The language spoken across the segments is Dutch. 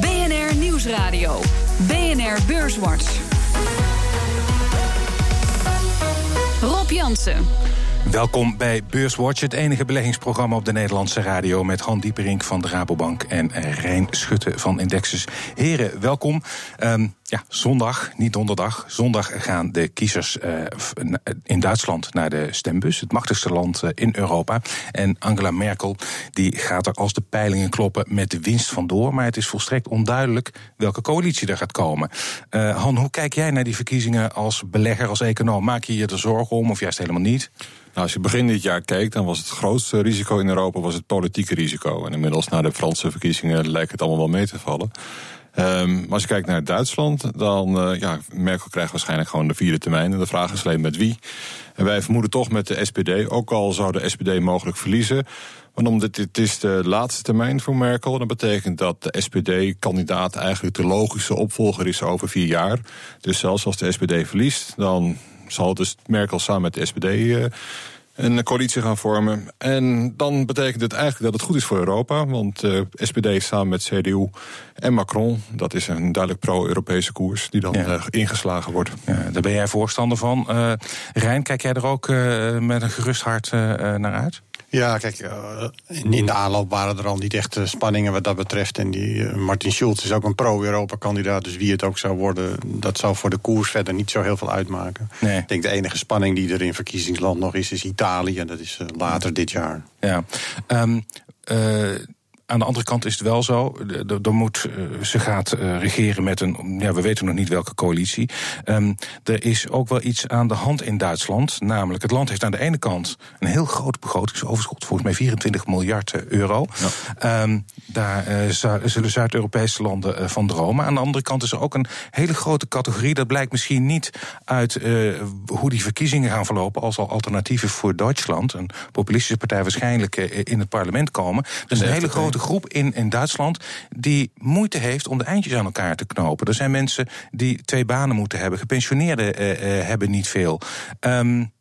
BNR Nieuwsradio. BNR Beurswatch. Rob Jansen. Welkom bij Beurswatch, het enige beleggingsprogramma op de Nederlandse radio met Han Dieperink van de Rabobank en Rijn Schutte van Indexus. Heren, welkom. Um, ja, zondag, niet donderdag. Zondag gaan de kiezers uh, in Duitsland naar de stembus, het machtigste land uh, in Europa. En Angela Merkel die gaat er als de peilingen kloppen met de winst vandoor. Maar het is volstrekt onduidelijk welke coalitie er gaat komen. Uh, Han, hoe kijk jij naar die verkiezingen als belegger, als econoom? Maak je je er zorgen om of juist helemaal niet? Nou, als je begin dit jaar keek, dan was het grootste risico in Europa was het politieke risico. En inmiddels na de Franse verkiezingen lijkt het allemaal wel mee te vallen. Um, maar als je kijkt naar Duitsland, dan uh, ja, Merkel krijgt waarschijnlijk gewoon de vierde termijn. En de vraag is alleen met wie. En wij vermoeden toch met de SPD, ook al zou de SPD mogelijk verliezen. Want omdat dit is de laatste termijn voor Merkel, dat betekent dat de SPD-kandidaat eigenlijk de logische opvolger is over vier jaar. Dus zelfs als de SPD verliest, dan zal dus Merkel samen met de SPD uh, een coalitie gaan vormen. En dan betekent het eigenlijk dat het goed is voor Europa. Want uh, SPD samen met CDU en Macron, dat is een duidelijk pro-Europese koers die dan ja. uh, ingeslagen wordt. Ja, daar ben jij voorstander van. Uh, Rijn, kijk jij er ook met een gerust hart naar uit? Ja, kijk, in, in de aanloop waren er al niet echt spanningen wat dat betreft. En die, Martin Schulz is ook een pro-Europa-kandidaat. Dus wie het ook zou worden, dat zou voor de koers verder niet zo heel veel uitmaken. Nee. Ik denk de enige spanning die er in verkiezingsland nog is, is Italië. En dat is later dit jaar. Ja. Um, uh aan de andere kant is het wel zo. Er moet, ze gaat regeren met een. Ja, we weten nog niet welke coalitie. Um, er is ook wel iets aan de hand in Duitsland. Namelijk, het land heeft aan de ene kant een heel groot begrotingsoverschot. Volgens mij 24 miljard euro. Ja. Um, daar uh, zullen Zuid-Europese landen uh, van dromen. Aan de andere kant is er ook een hele grote categorie. Dat blijkt misschien niet uit uh, hoe die verkiezingen gaan verlopen. als al alternatieven voor Duitsland. Een populistische partij waarschijnlijk in het parlement komen. Dus een hele grote groep in, in Duitsland die moeite heeft om de eindjes aan elkaar te knopen. Er zijn mensen die twee banen moeten hebben. Gepensioneerden uh, uh, hebben niet veel. Um,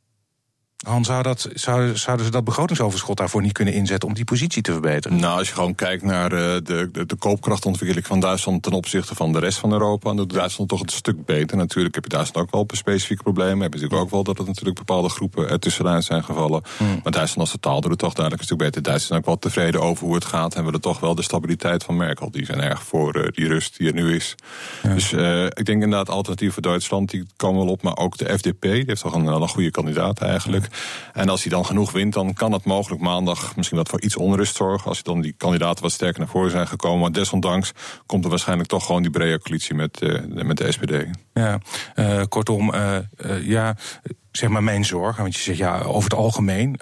Han, zou dat, zou, zouden ze dat begrotingsoverschot daarvoor niet kunnen inzetten om die positie te verbeteren? Nou, als je gewoon kijkt naar de, de, de koopkrachtontwikkeling van Duitsland ten opzichte van de rest van Europa, dan doet Duitsland toch een stuk beter. Natuurlijk heb je Duitsland ook wel specifieke problemen. Heb je natuurlijk ook wel dat er natuurlijk bepaalde groepen er tussenuit zijn gevallen. Hmm. Maar Duitsland als totaal doet het toch duidelijk een stuk beter. Duitsland zijn ook wel tevreden over hoe het gaat en willen toch wel de stabiliteit van Merkel. Die zijn erg voor uh, die rust die er nu is. Ja. Dus uh, ik denk inderdaad alternatief voor Duitsland, die komen wel op. Maar ook de FDP, die heeft toch een, een goede kandidaat eigenlijk. En als hij dan genoeg wint, dan kan het mogelijk maandag misschien wat voor iets onrust zorgen. Als dan die kandidaten wat sterker naar voren zijn gekomen. Maar desondanks komt er waarschijnlijk toch gewoon die brede coalitie met, uh, met de SPD. Ja, uh, kortom, uh, ja zeg maar mijn zorg. Want je zegt ja, over het algemeen,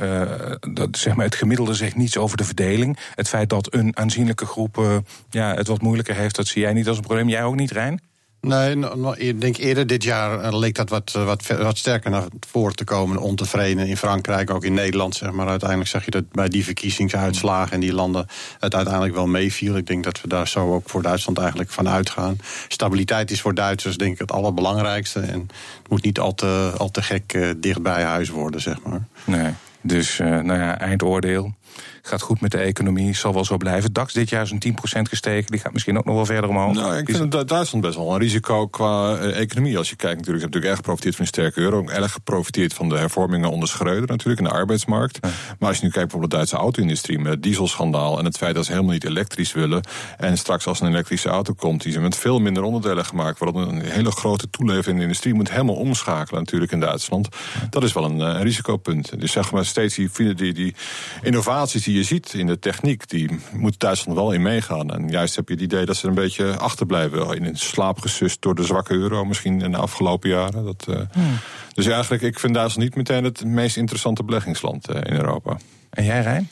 dat, zeg maar, het gemiddelde zegt niets over de verdeling. Het feit dat een aanzienlijke groep ja, het wat moeilijker heeft, dat zie jij niet als een probleem. Jij ook niet, Rijn? Nee, ik denk eerder dit jaar leek dat wat, wat, wat sterker naar voren te komen. Ontevreden in Frankrijk, ook in Nederland. Zeg maar. Uiteindelijk zag je dat bij die verkiezingsuitslagen in die landen het uiteindelijk wel meeviel. Ik denk dat we daar zo ook voor Duitsland eigenlijk van uitgaan. Stabiliteit is voor Duitsers denk ik het allerbelangrijkste. En het moet niet al te, al te gek uh, dicht bij huis worden, zeg maar. Nee, dus nou ja, eindoordeel gaat goed met de economie, zal wel zo blijven. DAX dit jaar is een 10% gestegen, die gaat misschien ook nog wel verder omhoog. Nou, ik vind dat Duitsland best wel een risico qua uh, economie. Als je kijkt, natuurlijk, ze hebben natuurlijk erg geprofiteerd van een sterke euro. Ook erg geprofiteerd van de hervormingen onder Schreuder natuurlijk in de arbeidsmarkt. Ja. Maar als je nu kijkt bijvoorbeeld de Duitse auto-industrie met het dieselschandaal en het feit dat ze helemaal niet elektrisch willen. En straks als een elektrische auto komt, die ze met veel minder onderdelen gemaakt worden. Een hele grote toelevering in de industrie moet helemaal omschakelen natuurlijk in Duitsland. Dat is wel een, een risicopunt. Dus zeg maar steeds die, die, die innovaties die je ziet in de techniek, die moet Duitsland wel in meegaan. En juist heb je het idee dat ze een beetje achterblijven. In een slaap gesust door de zwakke euro misschien in de afgelopen jaren. Dat, uh, hmm. Dus eigenlijk, ik vind Duitsland niet meteen het meest interessante beleggingsland uh, in Europa. En jij, Rijn?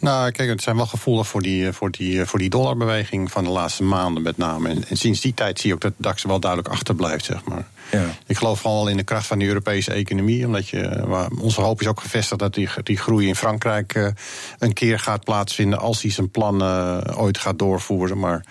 Nou, kijk, het zijn wel gevoelig voor die, voor die, voor die dollarbeweging van de laatste maanden met name. En, en sinds die tijd zie je ook dat de DAX wel duidelijk achterblijft, zeg maar. Ja. Ik geloof gewoon wel in de kracht van de Europese economie. Omdat je, onze hoop is ook gevestigd dat die, die groei in Frankrijk een keer gaat plaatsvinden. als hij zijn plan ooit gaat doorvoeren. Maar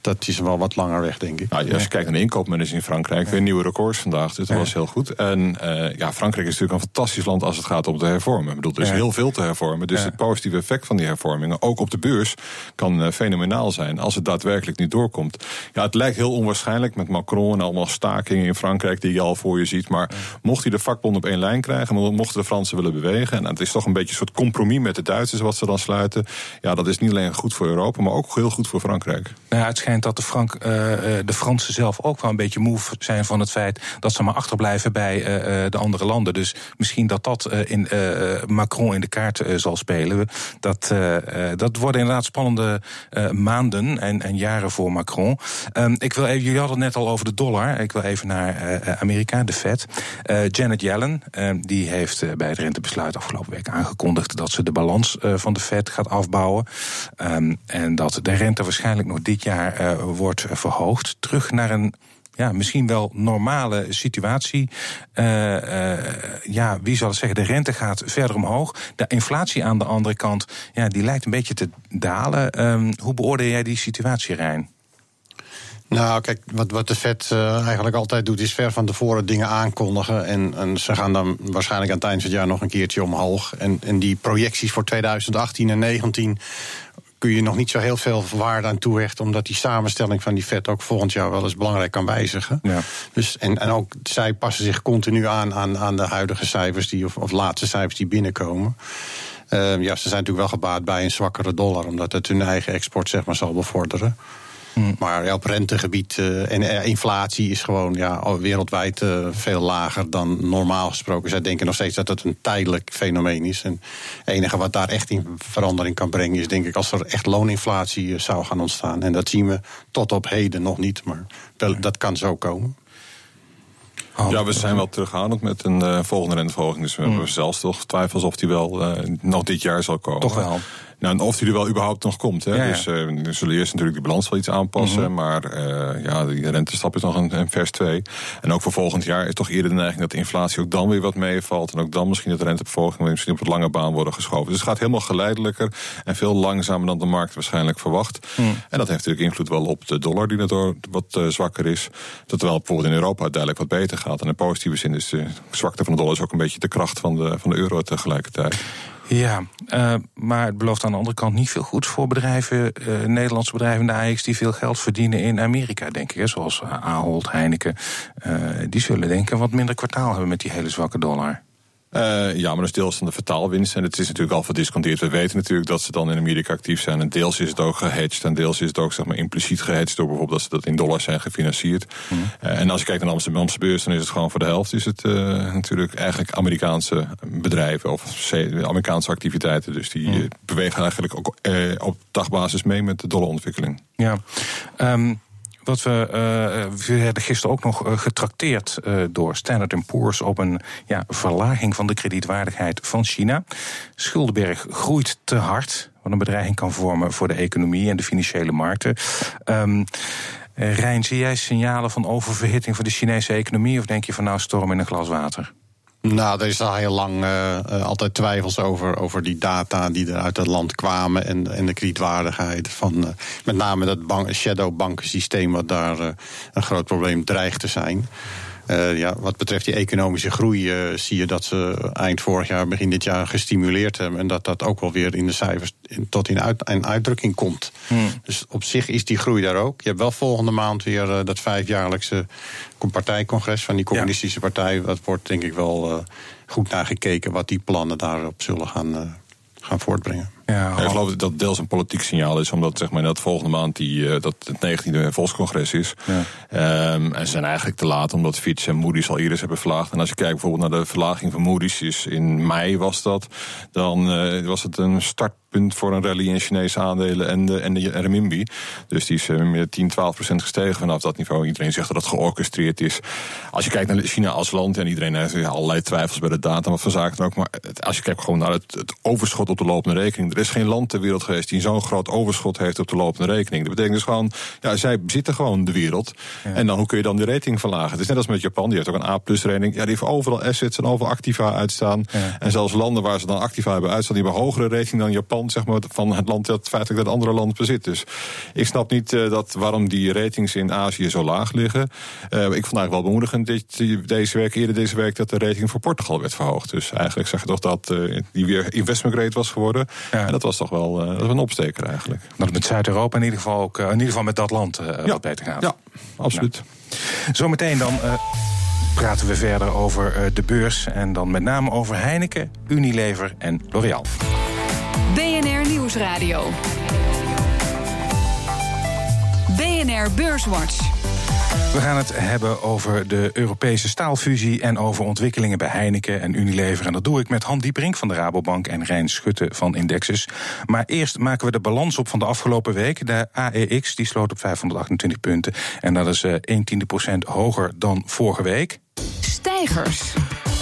dat is wel wat langer weg, denk ik. Nou, als je kijkt naar de inkoopmanagers in Frankrijk, weer nieuwe records vandaag. Dus dat was heel goed. En uh, ja, Frankrijk is natuurlijk een fantastisch land als het gaat om te hervormen. Ik bedoel, er is heel veel te hervormen. Dus het positieve effect van die hervormingen, ook op de beurs, kan uh, fenomenaal zijn. Als het daadwerkelijk niet doorkomt. Ja, het lijkt heel onwaarschijnlijk met Macron en allemaal stakingen in Frankrijk die je al voor je ziet. Maar mocht hij de vakbond op één lijn krijgen, mochten de Fransen willen bewegen. En het is toch een beetje een soort compromis met de Duitsers wat ze dan sluiten. Ja, dat is niet alleen goed voor Europa, maar ook heel goed voor Frankrijk. Nou, het schijnt dat de, Frank, uh, de Fransen zelf ook wel een beetje moe zijn van het feit dat ze maar achterblijven bij uh, de andere landen. Dus misschien dat dat in, Macron in de kaart zal spelen. Dat, dat worden inderdaad spannende maanden en, en, jaren voor Macron. Um, ik wil even, jullie hadden het net al over de dollar. Ik wil even naar Amerika, de Fed. Janet Yellen, ehm, die heeft bij het rentebesluit afgelopen week aangekondigd dat ze de balans van de Fed gaat afbouwen. Um, en dat de rente waarschijnlijk nog dit jaar wordt verhoogd. Terug naar een ja, misschien wel normale situatie. Ja, wie zal het zeggen? De rente gaat verder omhoog. De inflatie aan de andere kant, ja, die lijkt een beetje te dalen. Um, hoe beoordeel jij die situatie, Rijn? Nou, kijk, wat, wat de Fed uh, eigenlijk altijd doet, is ver van tevoren dingen aankondigen. En, en ze gaan dan waarschijnlijk aan het eind van het jaar nog een keertje omhoog. En, en die projecties voor 2018 en 2019 kun je nog niet zo heel veel waarde aan toehechten, omdat die samenstelling van die vet ook volgend jaar wel eens belangrijk kan wijzigen. Ja. Dus, en, en ook zij passen zich continu aan aan, aan de huidige cijfers die, of, of laatste cijfers die binnenkomen. Uh, ja, ze zijn natuurlijk wel gebaat bij een zwakkere dollar, omdat het hun eigen export zeg maar, zal bevorderen. Mm. Maar ja, op rentegebied uh, en uh, inflatie is gewoon ja, wereldwijd uh, veel lager dan normaal gesproken. Zij denken nog steeds dat het een tijdelijk fenomeen is. En het enige wat daar echt in verandering kan brengen is denk ik als er echt looninflatie zou gaan ontstaan. En dat zien we tot op heden nog niet, maar wel, dat kan zo komen. Ja, we zijn wel terughoudend met een uh, volgende renteverhoging. Dus we mm. hebben zelfs toch twijfels of die wel uh, nog dit jaar zal komen. Toch wel. Nou, en of die er wel überhaupt nog komt. Hè? Dus uh, we zullen eerst natuurlijk de balans wel iets aanpassen. Mhm. Maar uh, ja, die rentestap is nog een, een, vers 2. En ook voor volgend jaar is toch eerder de neiging dat de inflatie ook dan weer wat meevalt. En ook dan misschien dat de renteverhogingen misschien op het lange baan worden geschoven. Dus het gaat helemaal geleidelijker en veel langzamer dan de markt waarschijnlijk verwacht. Mhm. En dat heeft natuurlijk invloed wel op de dollar, die daardoor wat uh, zwakker is. Dat terwijl bijvoorbeeld in Europa uiteindelijk wat beter gaat. En in positieve zin is de zwakte van de dollar is ook een beetje de kracht van de, van de euro tegelijkertijd. Ja, uh, maar het belooft aan de andere kant niet veel goeds voor bedrijven, uh, Nederlandse bedrijven in de AX die veel geld verdienen in Amerika, denk ik. Hè, zoals Ahold, Heineken. Die zullen denk ik een wat minder kwartaal hebben met die hele zwakke dollar. Uh, ja, maar dat is deels van de vertaalwinst. En het is natuurlijk al verdisconteerd. We weten natuurlijk dat ze dan in Amerika actief zijn. En deels is het ook gehedged. En deels is het ook zeg maar, impliciet gehedged door bijvoorbeeld dat ze dat in dollars zijn gefinancierd. Mm. Uh, en als je kijkt naar de Amsterdamse beurs, dan is het gewoon voor de helft is het uh, natuurlijk eigenlijk Amerikaanse bedrijven of Amerikaanse activiteiten. Dus die mm. bewegen eigenlijk ook op dagbasis mee met de dollarontwikkeling. Ja. Um, wat we, uh, we werden gisteren ook nog uh, getrakteerd uh, door Standard Poor's op een ja, verlaging van de kredietwaardigheid van China. Schuldenberg groeit te hard, wat een bedreiging kan vormen voor de economie en de financiële markten. Um, Rijn, zie jij signalen van oververhitting voor de Chinese economie of denk je van nou storm in een glas water? Nou, er is al heel lang uh, altijd twijfels over, over die data die er uit het land kwamen en, en de kredietwaardigheid van uh, met name dat bank, shadow bankensysteem wat daar een groot probleem dreigt te zijn. Uh, ja, wat betreft die economische groei uh, zie je dat ze eind vorig jaar, begin dit jaar gestimuleerd hebben. En dat dat ook wel weer in de cijfers in, tot in, uit, in uitdrukking komt. Hmm. Dus op zich is die groei daar ook. Je hebt wel volgende maand weer uh, dat vijfjaarlijkse partijcongres van die communistische partij. Dat wordt denk ik wel goed naar gekeken wat die plannen daarop zullen gaan, gaan voortbrengen. Ja, ik geloof dat dat deels een politiek signaal is, omdat zeg maar, dat volgende maand die, uh, dat het 19e volkscongres is. Ja. Um, en ze zijn eigenlijk te laat, omdat Fitch en Moody's al eerder hebben verlaagd. En als je kijkt bijvoorbeeld naar de verlaging van Moody's, is in mei was dat, dan uh, was het een start punt voor een rally in Chinese aandelen en de, en de renminbi. Dus die is meer 10, 12 procent gestegen vanaf dat niveau. Iedereen zegt dat het georchestreerd is. Als je kijkt naar China als land, en iedereen heeft allerlei twijfels bij de data van zaken ook. Maar als je kijkt gewoon naar het, het, overschot op de lopende rekening. Er is geen land ter wereld geweest die zo'n groot overschot heeft op de lopende rekening. Dat betekent dus gewoon, ja, zij bezitten gewoon de wereld. En dan hoe kun je dan de rating verlagen? Het is net als met Japan, die heeft ook een A-plus rating. Ja, die heeft overal assets en overal activa uitstaan. En zelfs landen waar ze dan activa hebben uitstaan, die hebben een hogere rating dan Japan, zeg maar, van het land dat feitelijk dat andere land bezit. Dus ik snap niet uh, dat waarom die ratings in Azië zo laag liggen. Uh, ik vond eigenlijk wel bemoedigend dit, deze week, eerder deze week, dat de rating voor Portugal werd verhoogd. Dus eigenlijk zeg je toch dat uh, die weer investment grade was geworden. Ja. En dat was toch wel dat was een opsteker eigenlijk. Dat het met Zuid-Europa in ieder geval ook, in ieder geval met dat land ja. wat beter gaat. Ja, absoluut. Nou. Zometeen dan praten we verder over de beurs. En dan met name over Heineken, Unilever en L'Oréal. BNR Nieuwsradio. BNR Beurswatch. We gaan het hebben over de Europese staalfusie en over ontwikkelingen bij Heineken en Unilever. En dat doe ik met Han Dieperink van de Rabobank en Rijn Schutte van Indexus. Maar eerst maken we de balans op van de afgelopen week. De AEX die sloot op 528 punten en dat is 1 tiende procent hoger dan vorige week. Stijgers.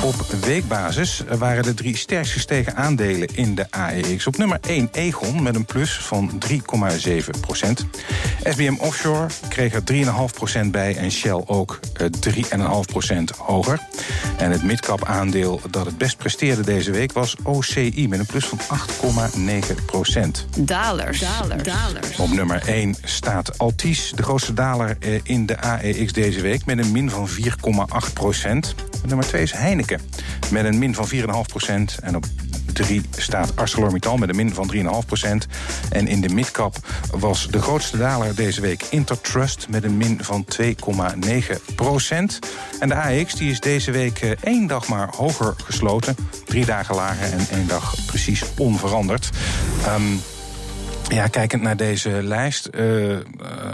Op weekbasis waren de drie sterkst gestegen aandelen in de AEX. Op nummer 1 Egon met een plus van 3,7 procent. SBM Offshore kreeg er 3,5 procent bij en Shell ook 3,5 procent hoger. En het midcap aandeel dat het best presteerde deze week was OCI met een plus van 8,9 procent. Dalers. Dalers. Dalers. Op nummer 1 staat Altis, de grootste daler in de AEX deze week met een min van 4,8 procent. Nummer 2 is Heineken met een min van 4,5 procent. En op 3 staat ArcelorMittal met een min van 3,5 procent. En in de midcap was de grootste daler deze week Intertrust met een min van 2,9 procent. En de AX die is deze week uh, één dag maar hoger gesloten. Drie dagen lager en één dag precies onveranderd. Um, ja, kijkend naar deze lijst, uh,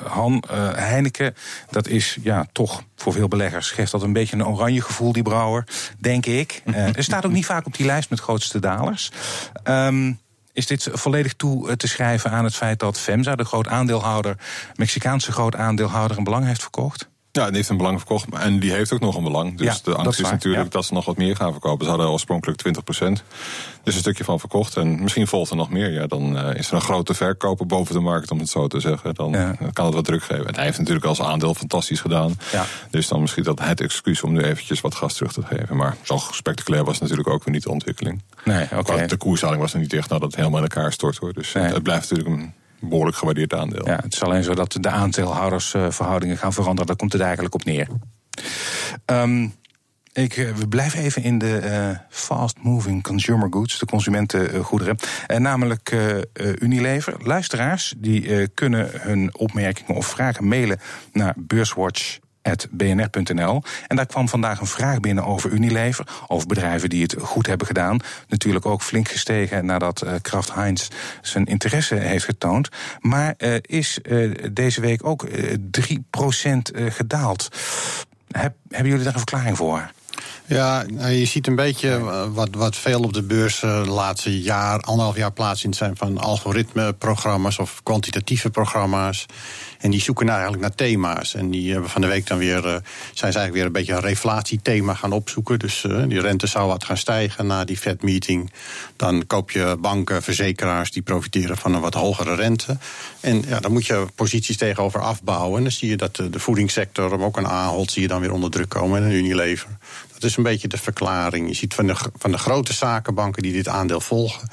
Han uh, Heineken, dat is ja toch voor veel beleggers geeft dat een beetje een oranje gevoel, die brouwer, denk ik. er staat ook niet vaak op die lijst met grootste dalers. Um, is dit volledig toe te schrijven aan het feit dat FEMSA, de groot aandeelhouder, Mexicaanse groot aandeelhouder, een belang heeft verkocht? Ja, die heeft een belang verkocht en die heeft ook nog een belang. Dus de angst is, natuurlijk dat ze nog wat meer gaan verkopen. Ze hadden oorspronkelijk 20 procent. Dus een stukje van verkocht. En misschien volgt er nog meer. Ja, dan uh, is er een grote verkoper boven de markt, om het zo te zeggen. Dan kan het wat druk geven. En hij heeft natuurlijk als aandeel fantastisch gedaan. Dus dan misschien dat het excuus om nu eventjes wat gas terug te geven. Maar zo spectaculair was natuurlijk ook weer niet de ontwikkeling. Nee, oké. De koersdaling was er niet echt dat het helemaal in elkaar stort hoor. Dus het blijft natuurlijk een behoorlijk gewaardeerd aandeel. Ja, het is alleen zo dat de aandeelhoudersverhoudingen gaan veranderen. Daar komt het eigenlijk op neer. Um, ik, eh, we blijven even in de uh, fast-moving consumer goods, de consumentengoederen. Uh, namelijk Unilever. Luisteraars die kunnen hun opmerkingen of vragen mailen naar beurswatch bnr.nl. En daar kwam vandaag een vraag binnen over Unilever. Over bedrijven die het goed hebben gedaan. Natuurlijk ook flink gestegen nadat uh, Kraft Heinz zijn interesse heeft getoond. Maar uh, is uh, deze week ook 3% gedaald. Heb, hebben jullie daar een verklaring voor? Ja, nou, je ziet een beetje wat, wat veel op de beurs de laatste jaar, anderhalf jaar plaatsvindt, zijn van algoritmeprogramma's of kwantitatieve programma's. En die zoeken nou eigenlijk naar thema's. En die hebben van de week dan weer, uh, zijn ze eigenlijk weer een beetje een reflatiethema gaan opzoeken. Dus uh, die rente zou wat gaan stijgen na die Fed-meeting. Dan koop je banken, verzekeraars die profiteren van een wat hogere rente. En ja, dan moet je posities tegenover afbouwen. En dan zie je dat de, de voedingssector, maar ook een Ahold, zie je dan weer onder druk komen. En een Unilever. Dat is een beetje de verklaring. Je ziet van de, van de grote zakenbanken die dit aandeel volgen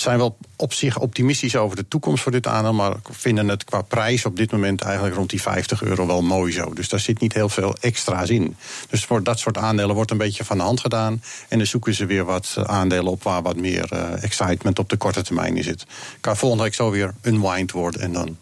zijn wel op zich optimistisch over de toekomst voor dit aandeel. Maar vinden het qua prijs op dit moment eigenlijk rond die 50 euro wel mooi zo. Dus daar zit niet heel veel extra's in. Dus voor dat soort aandelen wordt een beetje van de hand gedaan. En dan zoeken ze weer wat aandelen op waar wat meer uh, excitement op de korte termijn in zit. Kan volgende week zo weer unwind worden en dan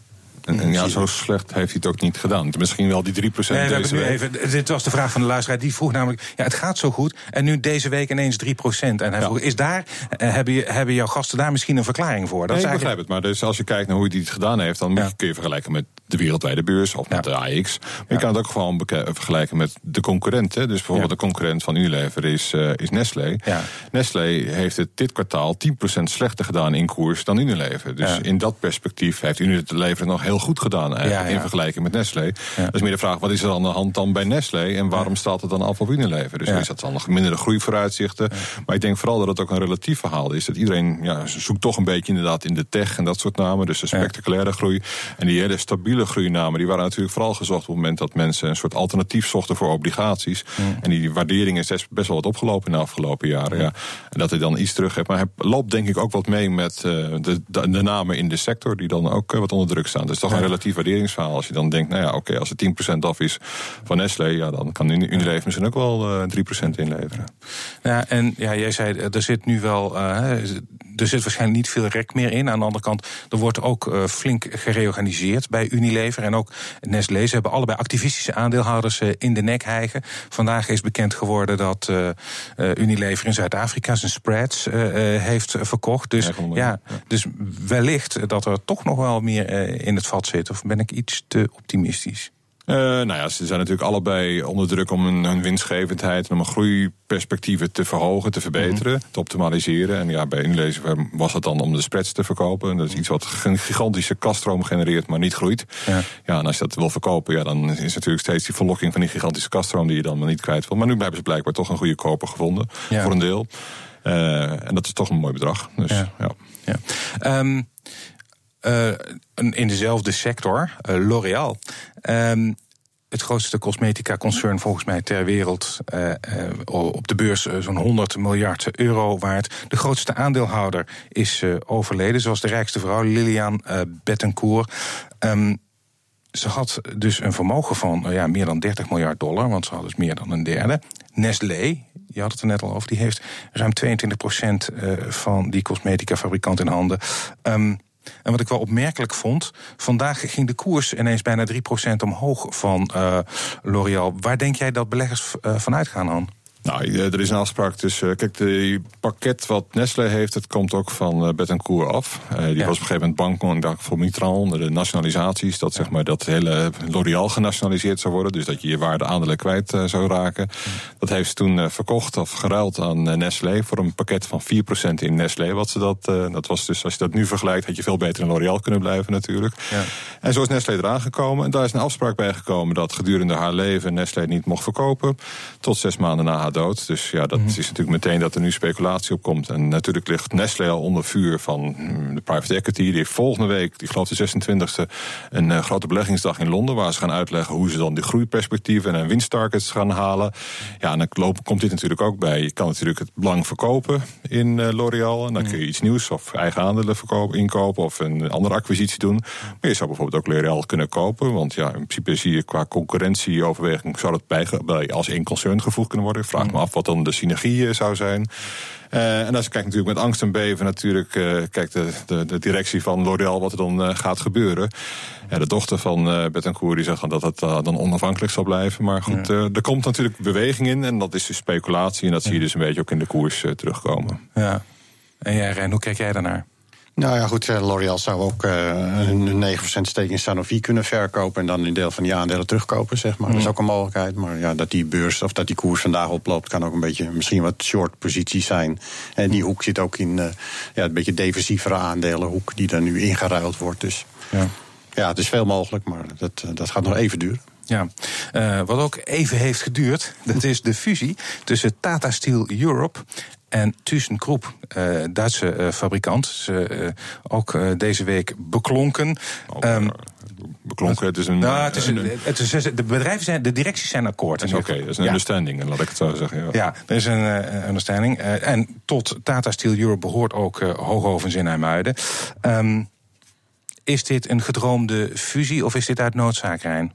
en, ja, zo slecht heeft hij het ook niet gedaan. Misschien wel die 3% nee, deze week. Even, dit was de vraag van de luisteraar. Die vroeg namelijk, ja, het gaat zo goed. En nu deze week ineens 3%. En hij vroeg, is daar, uh, hebben, je, hebben jouw gasten daar misschien een verklaring voor? Dat nee, ik begrijp het. Maar dus als je kijkt naar hoe hij het gedaan heeft... dan ja. kun je vergelijken met de wereldwijde beurs of met de AX. Maar je kan het ook gewoon vergelijken met de concurrenten. Dus bijvoorbeeld de concurrent van Unilever is, uh, is Nestlé. Nestlé heeft het dit kwartaal 10% slechter gedaan in koers dan Unilever. Dus in dat perspectief heeft Unilever nog heel goed gedaan eigenlijk, in vergelijking met Nestlé. Dat is meer de vraag, wat is er aan de hand dan bij Nestlé en waarom staat het dan af op Unilever? Dus is dat dan nog mindere groeivooruitzichten. Maar ik denk vooral dat het ook een relatief verhaal is. Dat iedereen ja, zoekt toch een beetje inderdaad in de tech en dat soort namen. Dus de spectaculaire groei. En die hele stabiele groeinamen, die waren natuurlijk vooral gezocht op het moment dat mensen een soort alternatief zochten voor obligaties. En die waardering is best wel wat opgelopen in de afgelopen jaren. Ja. En dat hij dan iets terug heeft. Maar hij loopt denk ik ook wat mee met uh, de, de, de, namen in de sector, die dan ook uh, wat onder druk staan. Dus toch een relatief waarderingsverhaal. Als je dan denkt, nou ja, oké, okay, als het 10% af is van Nestlé, ja, dan kan Unilever misschien ook wel uh, 3% inleveren. Ja, en ja, jij zei, er zit nu wel er zit waarschijnlijk niet veel rek meer in. Aan de andere kant, er wordt ook uh, flink gereorganiseerd bij Unilever en ook Nestlé. Ze hebben allebei activistische aandeelhouders uh, in de nek hijgen. Vandaag is bekend geworden dat uh, Unilever in Zuid-Afrika zijn spreads heeft verkocht. Dus, ja, ja, dus wellicht dat er toch nog wel meer in het vat zit. Of ben ik iets te optimistisch? Uh, nou ja, ze zijn natuurlijk allebei onder druk om hun, hun winstgevendheid en om een groeiperspectieven te verhogen, te verbeteren, mhm. te optimaliseren. En ja, bij Unilever was het dan om de spreads te verkopen. Dat is iets wat een gigantische kaststroom genereert, maar niet groeit. Ja. ja, en als je dat wil verkopen, ja, dan is natuurlijk steeds die verlokking van die gigantische kaststroom die je dan maar niet kwijt wil. Maar nu hebben ze blijkbaar toch een goede koper gevonden, voor een deel. Uh, en dat is toch een mooi bedrag. Dus, ja. ja. ja. Um, uh, in dezelfde sector, uh, L'Oréal. Um, het grootste cosmetica-concern volgens mij ter wereld. Uh, op de beurs zo'n 100 miljard euro waard. De grootste aandeelhouder is overleden, zoals de rijkste vrouw, Lilian Bettencourt. Um, ze had dus een vermogen van ja, meer dan 30 miljard dollar, want ze had dus meer dan een derde. Nestlé, je had het er net al over, die heeft ruim 22 procent van die cosmetica-fabrikant in handen. Um, en wat ik wel opmerkelijk vond, vandaag ging de koers ineens bijna 3% omhoog van uh, L'Oréal. Waar denk jij dat beleggers uh, van uitgaan? Nou, eh, er is een afspraak tussen. Kijk, het pakket wat Nestlé heeft, het komt ook van uh, Bettencourt af. Uh, die was op een gegeven moment bang voor Mitral, de nationalisaties. Dat zeg maar dat hele L'Oréal genationaliseerd zou worden. Dus dat je je waarde aandelen kwijt uh, zou raken. Dat heeft ze toen verkocht of geruild aan Nestlé voor een pakket van 4% in Nestlé. Wat ze dat, dat was dus, als je dat nu vergelijkt, had je veel beter in L'Oréal kunnen blijven natuurlijk. Ja. En zo is Nestlé eraan gekomen. En daar is een afspraak bij gekomen dat gedurende haar leven Nestlé niet mocht verkopen. Tot zes maanden na haar dood. Dus ja, dat mhm. is natuurlijk meteen dat er nu speculatie op komt. En natuurlijk ligt Nestlé al onder vuur van mm, de private equity. Die heeft volgende week, die geloof de 26e, een uh, grote beleggingsdag in Londen. Waar ze gaan uitleggen hoe ze dan die groeiperspectieven en winsttargets gaan halen. Ja, en dan komt dit natuurlijk ook bij. Je kan natuurlijk het belang verkopen in uh, L'Oréal. En dan kun je iets nieuws of eigen aandelen verkopen, inkopen of een andere acquisitie doen. Maar je zou bijvoorbeeld ook L'Oréal kunnen kopen. Want ja, in principe zie je qua concurrentieoverweging zou dat bij, bij als één concern gevoegd kunnen worden vraag me af wat dan de synergie eh, zou zijn. Uh, en als je kijkt natuurlijk met angst en beven natuurlijk, uh, kijkt de, de, de, directie van L'Oréal wat er dan uh, gaat gebeuren. De dochter van uh, Bettencourt die zegt dat het dan onafhankelijk zal blijven. Maar goed, ja. er komt natuurlijk beweging in en dat is de speculatie. En dat zie je dus een beetje ook in de koers terugkomen. Ja. En jij Rijn, hoe kijk jij daarnaar? Nou ja, goed, eh, L'Oréal zou ook uh, een 9% steek in Sanofi kunnen verkopen... en dan een deel van die aandelen terugkopen, zeg maar. Dat is mm. ook een mogelijkheid. Maar ja, dat die beurs of dat die koers vandaag oploopt... kan ook een beetje misschien wat short posities zijn. En die hoek zit ook in uh, ja, een beetje defensievere aandelenhoek... die daar nu ingeruild wordt. Dus ja, ja het is veel mogelijk, maar dat, dat gaat nog even duren. Ja, uh, wat ook even heeft geduurd, dat is de fusie tussen Tata Steel Europe en ThyssenKrupp, uh, Duitse uh, fabrikant, ze, uh, ook deze week beklonken. Oh, um, beklonken, het is een... Nou, het is een, het is, de bedrijven zijn, de directies zijn akkoord. Oké, okay, dat is een ja. understanding, laat ik het zo zeggen. Ja, ja er is een understanding. en tot Tata Steel Europe behoort ook Hoogovens in IJmuiden. Um, is dit een gedroomde fusie of is dit uit noodzaak, Rijn?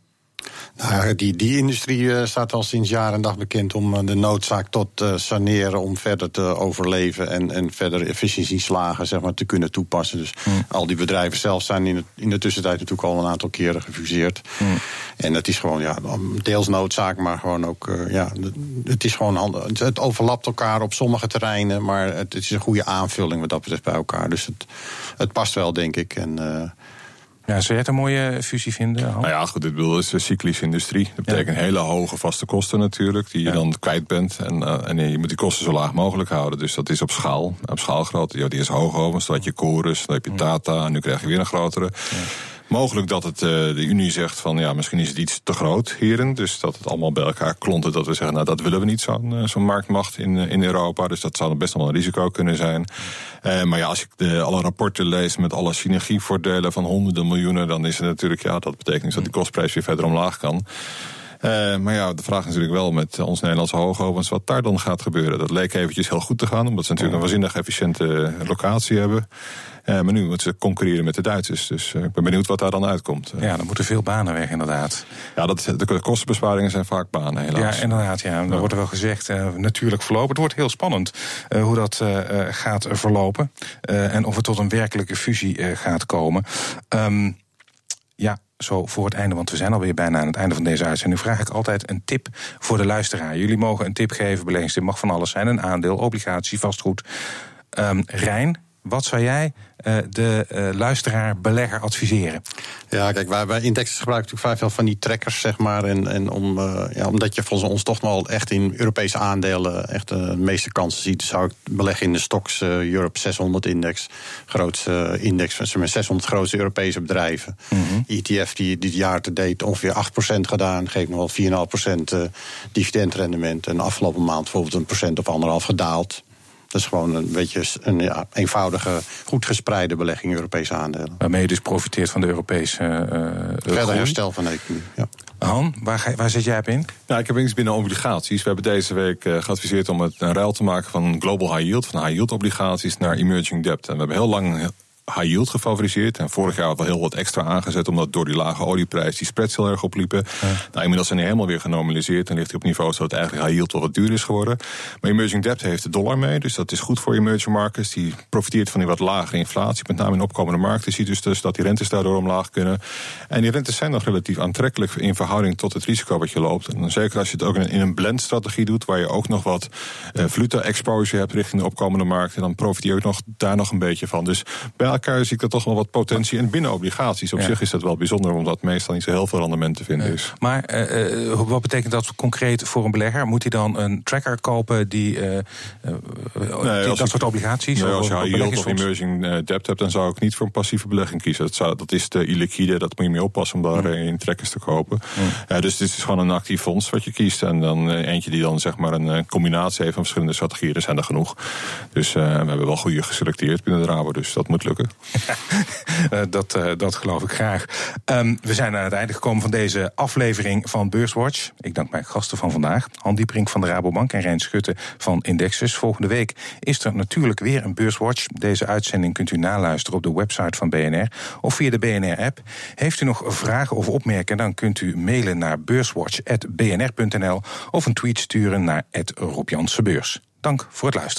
Nou, die, die industrie eh, staat al sinds jaar en dag bekend om eh, de noodzaak tot uh, saneren, om verder te overleven en, en verder efficiëntieslagen zeg maar, te kunnen toepassen. Dus hmm. al die bedrijven zelf zijn in, het, in de tussentijd natuurlijk al een aantal keren gefuseerd. Hmm. En dat is gewoon ja, deels noodzaak, maar gewoon ook, ja, het is gewoon handig. Het overlapt elkaar op sommige terreinen, maar het, het, is een goede aanvulling wat dat betreft bij elkaar. Dus het, het past wel, denk ik. En Ja, zou jij het een mooie fusie vinden? Nou ja, goed, dit bedoel is een cyclische industrie. Dat betekent hele hoge vaste kosten natuurlijk, die je dan kwijt bent. En, uh, en je moet die kosten zo laag mogelijk houden. Dus dat is op schaal, op schaalgroot. Ja, die is hoog overigens. Dan had je Chorus, dan heb je Tata, en nu krijg je weer een grotere. Mogelijk dat het, uh, de Unie zegt van ja, misschien is het iets te groot hierin. Dus dat het allemaal bij elkaar klonten. Dat we zeggen, nou dat willen we niet, zo'n uh, zo'n marktmacht in, in Europa. Dus dat zou best wel een risico kunnen zijn. Maar ja, als ik de, alle rapporten lees met alle synergievoordelen van honderden miljoenen, dan is het natuurlijk, ja, dat betekent dus dat die kostprijs weer verder omlaag kan. Uh, maar ja, de vraag is natuurlijk wel met ons Nederlandse hoogovens wat daar dan gaat gebeuren. Dat leek eventjes heel goed te gaan, omdat ze natuurlijk een waanzinnig efficiënte locatie hebben. Uh, maar nu moeten ze concurreren met de Duitsers. Dus uh, ik ben benieuwd wat daar dan uitkomt. Ja, dan moeten veel banen weg, inderdaad. Ja, dat, de kostenbesparingen zijn vaak banen, helaas. Ja, inderdaad. Ja. Ja. wordt er wel gezegd, uh, natuurlijk verlopen. Het wordt heel spannend hoe dat gaat verlopen. en of het tot een werkelijke fusie gaat komen. Um, ja, zo voor het einde, want we zijn alweer bijna aan het einde van deze uitzending. Vraag ik altijd een tip voor de luisteraar. Jullie mogen een tip geven, beleggingstip mag van alles zijn. Een aandeel, obligatie, vastgoed. Um, Rijn, wat zou jij uh, de uh, luisteraar, belegger adviseren? Ja, kijk, wij bij indexen gebruiken natuurlijk vrij veel van die trackers, zeg maar. En, en om, uh, ja, omdat je volgens ons toch wel echt in Europese aandelen echt de meeste kansen ziet, zou ik beleggen in de Stocks Europe 600 index. Grootste index met 600 grootste Europese bedrijven. Mm -hmm. ETF die dit jaar te date ongeveer 8% gedaan, geeft nog wel 4,5% dividendrendement. En afgelopen maand bijvoorbeeld een procent of anderhalf gedaald. Dat is gewoon een beetje een ja, eenvoudige, goed gespreide belegging Europese aandelen. Waarmee je dus profiteert van de Europese. Uh, Verder herstel van de economie. Ja. Han, waar, ga, waar zit jij op in? Nou, ik heb iets binnen obligaties. We hebben deze week uh, geadviseerd om het een ruil te maken van global high yield, van high yield obligaties naar emerging debt. En we hebben heel lang high yield gefavoriseerd. En vorig jaar wel heel wat extra aangezet, omdat door die lage olieprijs die spreads heel erg opliepen. Ja. Nou, inmiddels zijn die helemaal weer genormaliseerd en ligt hij op niveau zodat eigenlijk high yield wel wat duur is geworden. Maar emerging debt heeft de dollar mee, dus dat is goed voor emerging markets. Die profiteert van die wat lagere inflatie, met name in opkomende markten. Je ziet dus, dus dat die rentes daardoor omlaag kunnen. En die rentes zijn nog relatief aantrekkelijk in verhouding tot het risico wat je loopt. En zeker als je het ook in een blendstrategie doet, waar je ook nog wat valuta exposure hebt richting de opkomende markten, dan profiteer je ook nog daar nog een beetje van. Dus bij elkaar zie ik er toch wel wat potentie in binnen obligaties. Op ja. zich is dat wel bijzonder, omdat meestal niet zo heel veel rendement te vinden is. Maar uh, wat betekent dat concreet voor een belegger? Moet hij dan een tracker kopen die, uh, nee, die dat soort obligaties? Nee, als je high yield of emerging debt hebt, dan zou ik niet voor een passieve belegging kiezen. Dat, zou, dat is te illiquide, dat moet je mee oppassen om daarin mm. trackers te kopen. Mm. dus dit is gewoon een actief fonds wat je kiest. En dan eentje die dan zeg maar een combinatie heeft van verschillende strategieën. Er zijn er genoeg. Dus we hebben wel goede geselecteerd binnen de Rabo, dus dat moet lukken. Uh, dat, uh, dat geloof ik graag. Um, we zijn aan het einde gekomen van deze aflevering van Beurswatch. Ik dank mijn gasten van vandaag. Han Dieprink van de Rabobank en Rijn Schutte van Indexus. Volgende week is er natuurlijk weer een Beurswatch. Deze uitzending kunt u naluisteren op de website van BNR of via de BNR-app. Heeft u nog vragen of opmerkingen, dan kunt u mailen naar beurswatch.bnr.nl of een tweet sturen naar Rob Dank voor het luisteren.